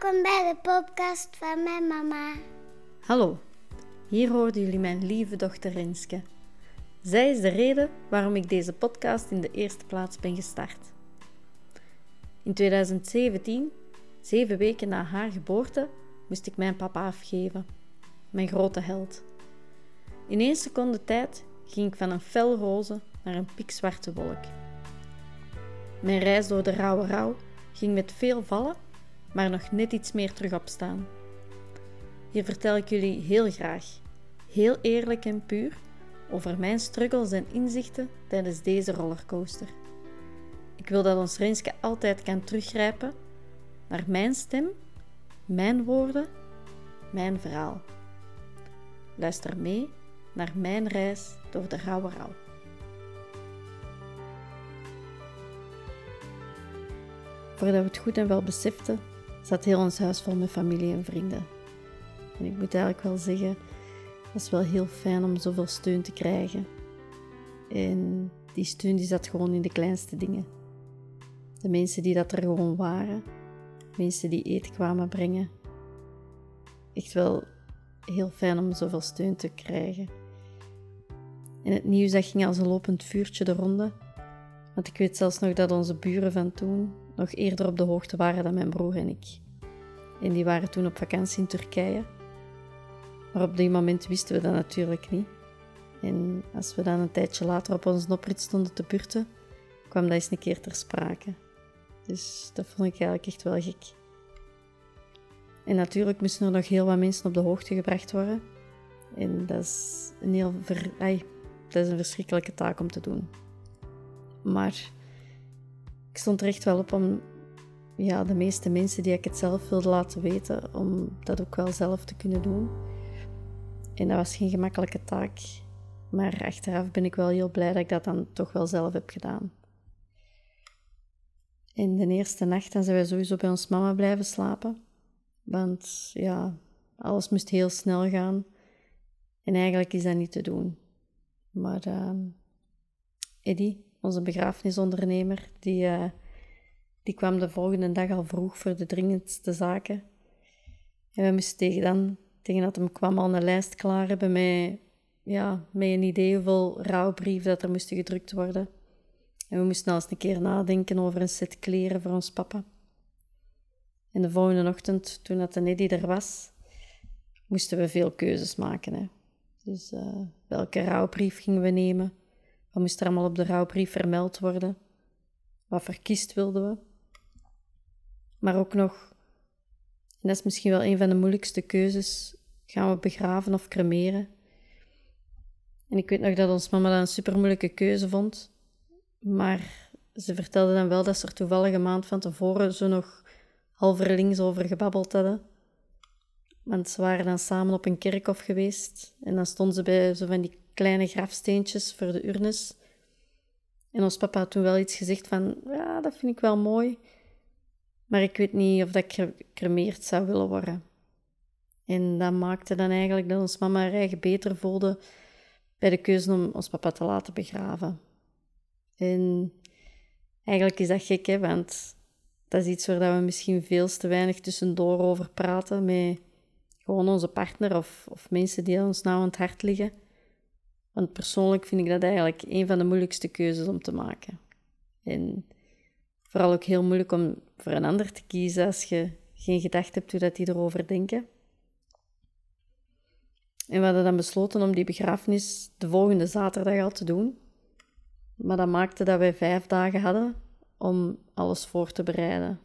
Welkom bij de podcast van mijn mama. Hallo, hier hoorden jullie mijn lieve dochter Renske. Zij is de reden waarom ik deze podcast in de eerste plaats ben gestart. In 2017, zeven weken na haar geboorte, moest ik mijn papa afgeven. Mijn grote held. In één seconde tijd ging ik van een fel roze naar een pikzwarte wolk. Mijn reis door de rauwe rouw ging met veel vallen maar nog net iets meer terug opstaan. Hier vertel ik jullie heel graag, heel eerlijk en puur, over mijn struggles en inzichten tijdens deze rollercoaster. Ik wil dat ons Renske altijd kan teruggrijpen naar mijn stem, mijn woorden, mijn verhaal. Luister mee naar mijn reis door de rauwe rouw. Voordat we het goed en wel beseften, zat heel ons huis vol met familie en vrienden. En ik moet eigenlijk wel zeggen, het is wel heel fijn om zoveel steun te krijgen. En die steun die zat gewoon in de kleinste dingen. De mensen die dat er gewoon waren. Mensen die eten kwamen brengen. Echt wel heel fijn om zoveel steun te krijgen. En het nieuws dat ging als een lopend vuurtje de ronde. Want ik weet zelfs nog dat onze buren van toen nog eerder op de hoogte waren dan mijn broer en ik. En die waren toen op vakantie in Turkije. Maar op die moment wisten we dat natuurlijk niet. En als we dan een tijdje later op onze oprit stonden te burten, kwam dat eens een keer ter sprake. Dus dat vond ik eigenlijk echt wel gek. En natuurlijk moesten er nog heel wat mensen op de hoogte gebracht worden. En dat is een heel ver... dat is een verschrikkelijke taak om te doen. Maar ik stond er echt wel op om ja, de meeste mensen die ik het zelf wilde laten weten, om dat ook wel zelf te kunnen doen. En dat was geen gemakkelijke taak, maar achteraf ben ik wel heel blij dat ik dat dan toch wel zelf heb gedaan. In de eerste nacht dan zijn we sowieso bij ons mama blijven slapen, want ja, alles moest heel snel gaan. En eigenlijk is dat niet te doen. Maar uh, Eddie, onze begrafenisondernemer, die, uh, die kwam de volgende dag al vroeg voor de dringendste zaken. En we moesten tegen dan, tegen dat hem kwam, al een lijst klaar hebben met, ja, met een idee hoeveel rouwbrieven dat er moesten gedrukt worden. En we moesten al eens een keer nadenken over een set kleren voor ons papa. En de volgende ochtend, toen dat de Neddy er was, moesten we veel keuzes maken. Hè. Dus uh, welke rouwbrief gingen we nemen? Wat moest er allemaal op de rouwbrief vermeld worden? Wat verkiest wilden we? Maar ook nog, en dat is misschien wel een van de moeilijkste keuzes, gaan we begraven of cremeren? En ik weet nog dat ons mama dat een super moeilijke keuze vond. Maar ze vertelde dan wel dat ze er toevallig een maand van tevoren zo nog halverlings over gebabbeld hadden. Want ze waren dan samen op een kerkhof geweest. En dan stonden ze bij zo van die kleine grafsteentjes voor de urnes. En ons papa had toen wel iets gezegd van, ja, dat vind ik wel mooi. Maar ik weet niet of dat gecremeerd zou willen worden. En dat maakte dan eigenlijk dat ons mama haar beter voelde bij de keuze om ons papa te laten begraven. En eigenlijk is dat gek, hè, want dat is iets waar we misschien veel te weinig tussendoor over praten met gewoon onze partner of, of mensen die ons nauw aan het hart liggen. Want persoonlijk vind ik dat eigenlijk een van de moeilijkste keuzes om te maken. En vooral ook heel moeilijk om voor een ander te kiezen als je geen gedachte hebt hoe dat die erover denken. En we hadden dan besloten om die begrafenis de volgende zaterdag al te doen. Maar dat maakte dat wij vijf dagen hadden om alles voor te bereiden.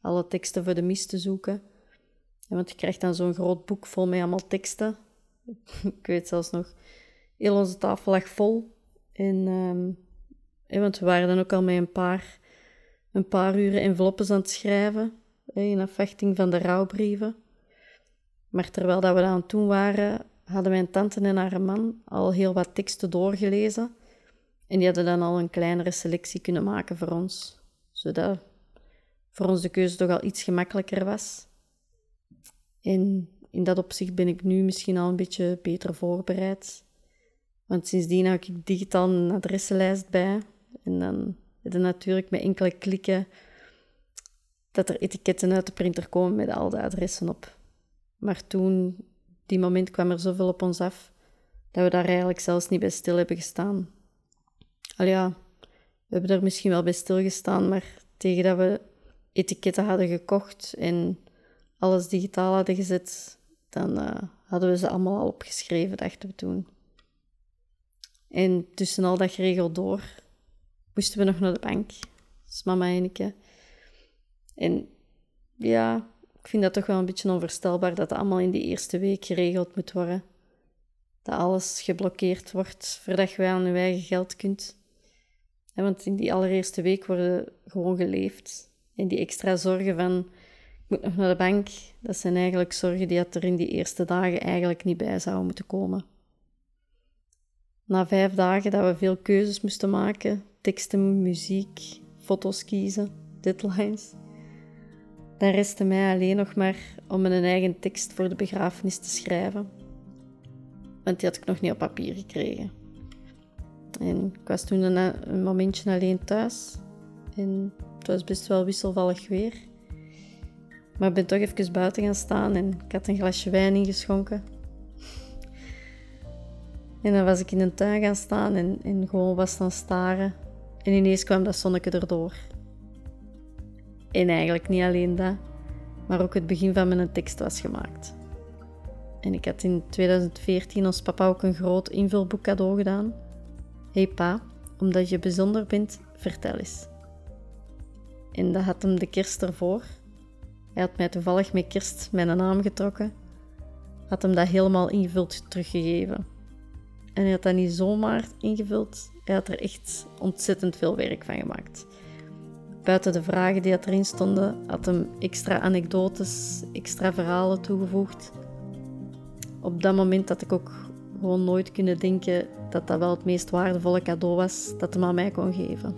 Alle teksten voor de mis te zoeken. want je krijgt dan zo'n groot boek vol met allemaal teksten. Ik weet zelfs nog, heel onze tafel lag vol. En, um, want we waren dan ook al met een paar een paar uren enveloppes aan het schrijven, in afwachting van de rouwbrieven. Maar terwijl dat we aan het doen waren, hadden mijn tante en haar man al heel wat teksten doorgelezen. En die hadden dan al een kleinere selectie kunnen maken voor ons, zodat voor ons de keuze toch al iets gemakkelijker was. En in dat opzicht ben ik nu misschien al een beetje beter voorbereid. Want sindsdien heb ik digitaal een adressenlijst bij. En dan je natuurlijk met enkele klikken dat er etiketten uit de printer komen met al de adressen op. Maar toen, die moment kwam er zoveel op ons af, dat we daar eigenlijk zelfs niet bij stil hebben gestaan. Al ja, we hebben er misschien wel bij stilgestaan, maar tegen dat we etiketten hadden gekocht en alles digitaal hadden gezet, dan uh, hadden we ze allemaal al opgeschreven, dachten we toen. En tussen al dat geregel door moesten we nog naar de bank. Dus mama en ik. En ja, ik vind dat toch wel een beetje onvoorstelbaar dat het allemaal in die eerste week geregeld moet worden. Dat alles geblokkeerd wordt voordat je aan je eigen geld kunt. want in die allereerste week worden gewoon geleefd. En die extra zorgen van, ik moet nog naar de bank, dat zijn eigenlijk zorgen die er in die eerste dagen eigenlijk niet bij zouden moeten komen. Na vijf dagen dat we veel keuzes moesten maken, teksten, muziek, foto's kiezen, deadlines, dan restte mij alleen nog maar om een eigen tekst voor de begrafenis te schrijven. Want die had ik nog niet op papier gekregen. En ik was toen een, een momentje alleen thuis. En het was best wel wisselvallig weer. Maar ik ben toch even buiten gaan staan en ik had een glasje wijn ingeschonken. En dan was ik in een tuin gaan staan en, en gewoon was dan staren. En ineens kwam dat zonnetje erdoor. En eigenlijk niet alleen dat, maar ook het begin van mijn tekst was gemaakt. En ik had in 2014 ons papa ook een groot invulboek cadeau gedaan. Hey pa, omdat je bijzonder bent, vertel eens. En dat had hem de kerst ervoor. Hij had mij toevallig met kerst mijn naam getrokken. Had hem dat helemaal ingevuld teruggegeven. En hij had dat niet zomaar ingevuld. Hij had er echt ontzettend veel werk van gemaakt. Buiten de vragen die erin stonden, had hem extra anekdotes, extra verhalen toegevoegd. Op dat moment had ik ook gewoon nooit kunnen denken dat dat wel het meest waardevolle cadeau was dat hij aan mij kon geven.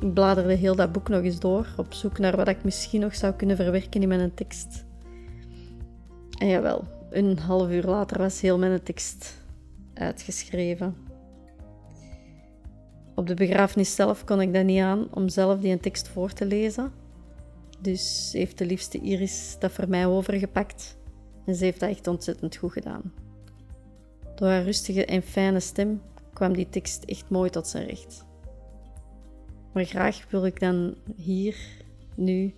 Ik bladerde heel dat boek nog eens door, op zoek naar wat ik misschien nog zou kunnen verwerken in mijn tekst. En jawel, een half uur later was heel mijn tekst uitgeschreven. Op de begrafenis zelf kon ik dat niet aan om zelf die tekst voor te lezen. Dus heeft de liefste Iris dat voor mij overgepakt en ze heeft dat echt ontzettend goed gedaan. Door haar rustige en fijne stem kwam die tekst echt mooi tot zijn recht. Maar graag wil ik dan hier, nu,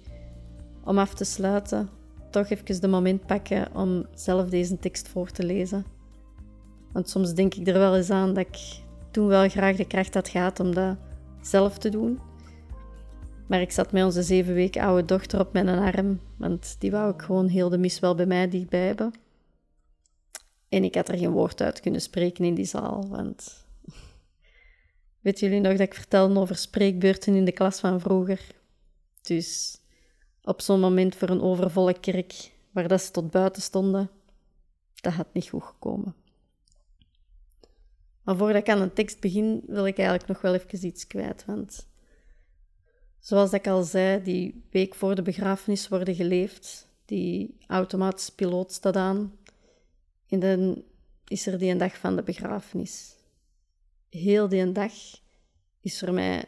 om af te sluiten, toch even de moment pakken om zelf deze tekst voor te lezen. Want soms denk ik er wel eens aan dat ik toen wel graag de kracht had gehad om dat zelf te doen. Maar ik zat met onze zeven weken oude dochter op mijn arm, want die wou ik gewoon heel de mis wel bij mij dichtbij hebben. En ik had er geen woord uit kunnen spreken in die zaal, want... Weet jullie nog dat ik vertelde over spreekbeurten in de klas van vroeger? Dus op zo'n moment voor een overvolle kerk, waar dat ze tot buiten stonden, dat had niet goed gekomen. Maar voordat ik aan een tekst begin, wil ik eigenlijk nog wel even iets kwijt. Want zoals ik al zei, die week voor de begrafenis worden geleefd. Die automatische piloot staat aan. En dan is er die een dag van de begrafenis. Heel die dag is voor mij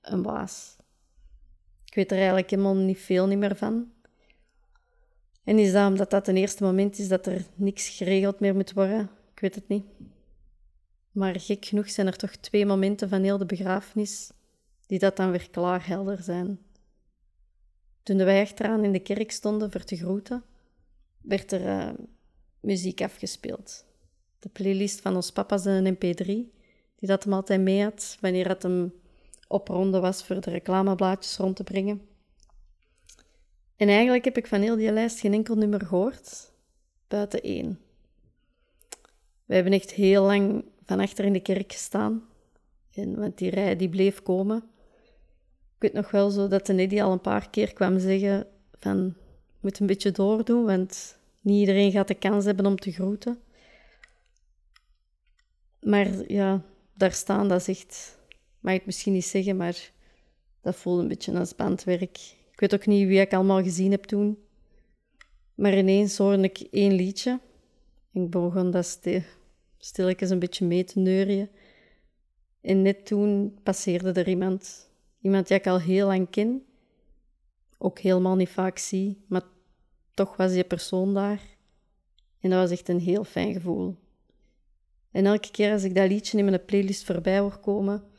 een baas. Ik weet er eigenlijk helemaal niet veel niet meer van. En is dat omdat dat het eerste moment is dat er niks geregeld meer moet worden? Ik weet het niet. Maar gek genoeg zijn er toch twee momenten van heel de begrafenis die dat dan weer klaar helder zijn. Toen wij achteraan in de kerk stonden voor te groeten, werd er uh, muziek afgespeeld. De playlist van ons papa zijn een mp3, die dat hem altijd mee had wanneer het hem op ronde was voor de reclameblaadjes rond te brengen. En eigenlijk heb ik van heel die lijst geen enkel nummer gehoord, buiten één. We hebben echt heel lang van achter in de kerk gestaan. En, want die rij die bleef komen. Ik weet nog wel zo dat de Neddy al een paar keer kwam zeggen van... moet een beetje doordoen, want niet iedereen gaat de kans hebben om te groeten. Maar ja, daar staan, dat is echt... Mag ik het misschien niet zeggen, maar dat voelde een beetje als bandwerk. Ik weet ook niet wie ik allemaal gezien heb toen. Maar ineens hoorde ik één liedje. Ik begon dat stilletjes een beetje mee te neurien. En net toen passeerde er iemand. Iemand die ik al heel lang ken. ook helemaal niet vaak zie, maar toch was die persoon daar. En dat was echt een heel fijn gevoel. En elke keer als ik dat liedje in mijn playlist voorbij hoor komen,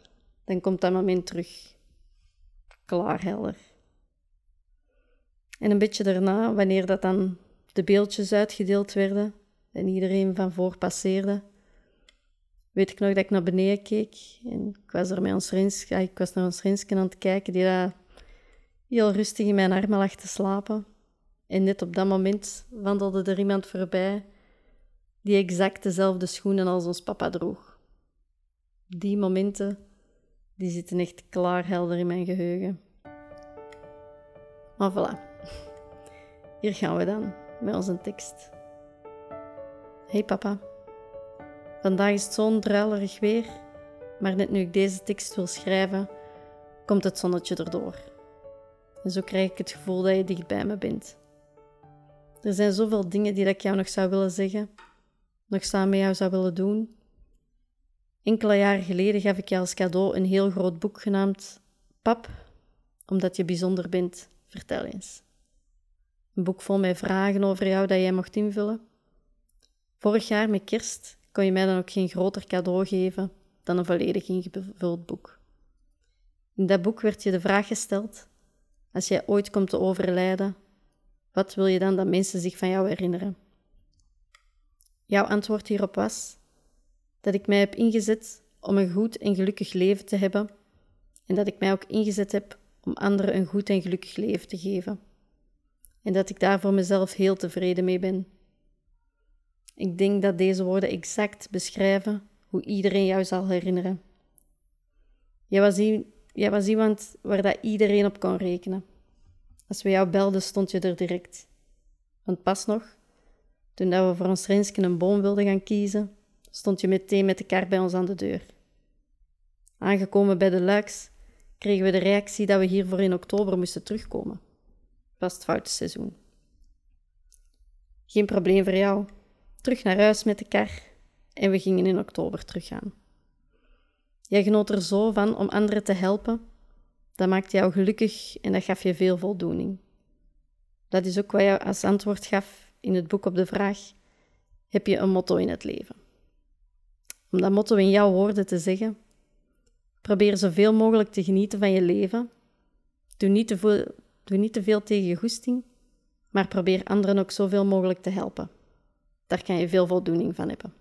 dan komt dat moment terug. Klaar helder. En een beetje daarna, wanneer dat dan de beeldjes uitgedeeld werden en iedereen van voor passeerde, weet ik nog dat ik naar beneden keek en ik was, er met ons Rins, ik was naar ons Rinsken aan het kijken die daar heel rustig in mijn armen lag te slapen. En net op dat moment wandelde er iemand voorbij die exact dezelfde schoenen als ons papa droeg. Die momenten, die zitten echt klaarhelder in mijn geheugen. Maar voilà, hier gaan we dan met onze tekst. Hey papa, vandaag is het zo'n druilerig weer, maar net nu ik deze tekst wil schrijven, komt het zonnetje erdoor. En zo krijg ik het gevoel dat je dicht bij me bent. Er zijn zoveel dingen die ik jou nog zou willen zeggen, nog samen met jou zou willen doen. Enkele jaren geleden gaf ik je als cadeau een heel groot boek genaamd Pap, omdat je bijzonder bent, vertel eens. Een boek vol met vragen over jou dat jij mocht invullen. Vorig jaar met kerst kon je mij dan ook geen groter cadeau geven dan een volledig ingevuld boek. In dat boek werd je de vraag gesteld: als jij ooit komt te overlijden, wat wil je dan dat mensen zich van jou herinneren? Jouw antwoord hierop was dat ik mij heb ingezet om een goed en gelukkig leven te hebben en dat ik mij ook ingezet heb om anderen een goed en gelukkig leven te geven. En dat ik daar voor mezelf heel tevreden mee ben. Ik denk dat deze woorden exact beschrijven hoe iedereen jou zal herinneren. Jij was, jij was iemand waar dat iedereen op kon rekenen. Als we jou belden, stond je er direct. Want pas nog, toen we voor ons Rensken een boom wilden gaan kiezen, stond je meteen met de kar bij ons aan de deur. Aangekomen bij de luiks kregen we de reactie dat we hiervoor in oktober moesten terugkomen. Was het foute seizoen. Geen probleem voor jou. Terug naar huis met de kar en we gingen in oktober teruggaan. Jij genoot er zo van om anderen te helpen. Dat maakte jou gelukkig en dat gaf je veel voldoening. Dat is ook wat je als antwoord gaf in het boek op de vraag: Heb je een motto in het leven? Om dat motto in jouw woorden te zeggen, probeer zoveel mogelijk te genieten van je leven. Doe niet te veel, doe niet te veel tegen je goesting, maar probeer anderen ook zoveel mogelijk te helpen. Daar kan je veel voldoening van hebben.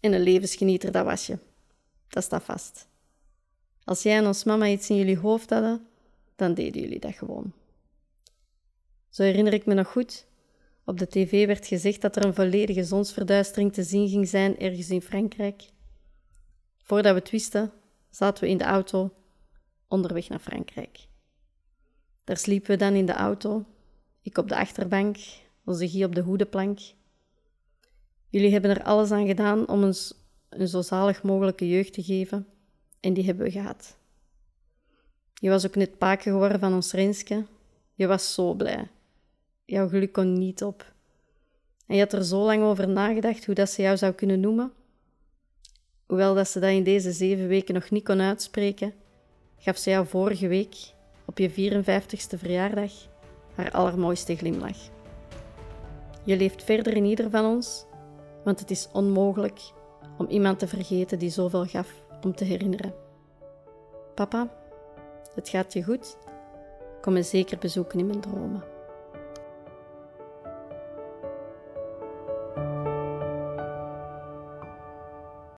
En een levensgenieter, dat was je. Dat staat vast. Als jij en ons mama iets in jullie hoofd hadden, dan deden jullie dat gewoon. Zo herinner ik me nog goed. Op de tv werd gezegd dat er een volledige zonsverduistering te zien ging zijn ergens in Frankrijk. Voordat we het wisten, zaten we in de auto onderweg naar Frankrijk. Daar sliepen we dan in de auto, ik op de achterbank, onze Guy op de hoedenplank. Jullie hebben er alles aan gedaan om ons een zo zalig mogelijke jeugd te geven, en die hebben we gehad. Je was ook net paken geworden van ons Renske. Je was zo blij. Jouw geluk kon niet op. En je had er zo lang over nagedacht hoe dat ze jou zou kunnen noemen. Hoewel dat ze dat in deze zeven weken nog niet kon uitspreken, gaf ze jou vorige week, op je 54ste verjaardag, haar allermooiste glimlach. Je leeft verder in ieder van ons, want het is onmogelijk om iemand te vergeten die zoveel gaf om te herinneren. Papa, het gaat je goed? Kom me zeker bezoeken in mijn dromen.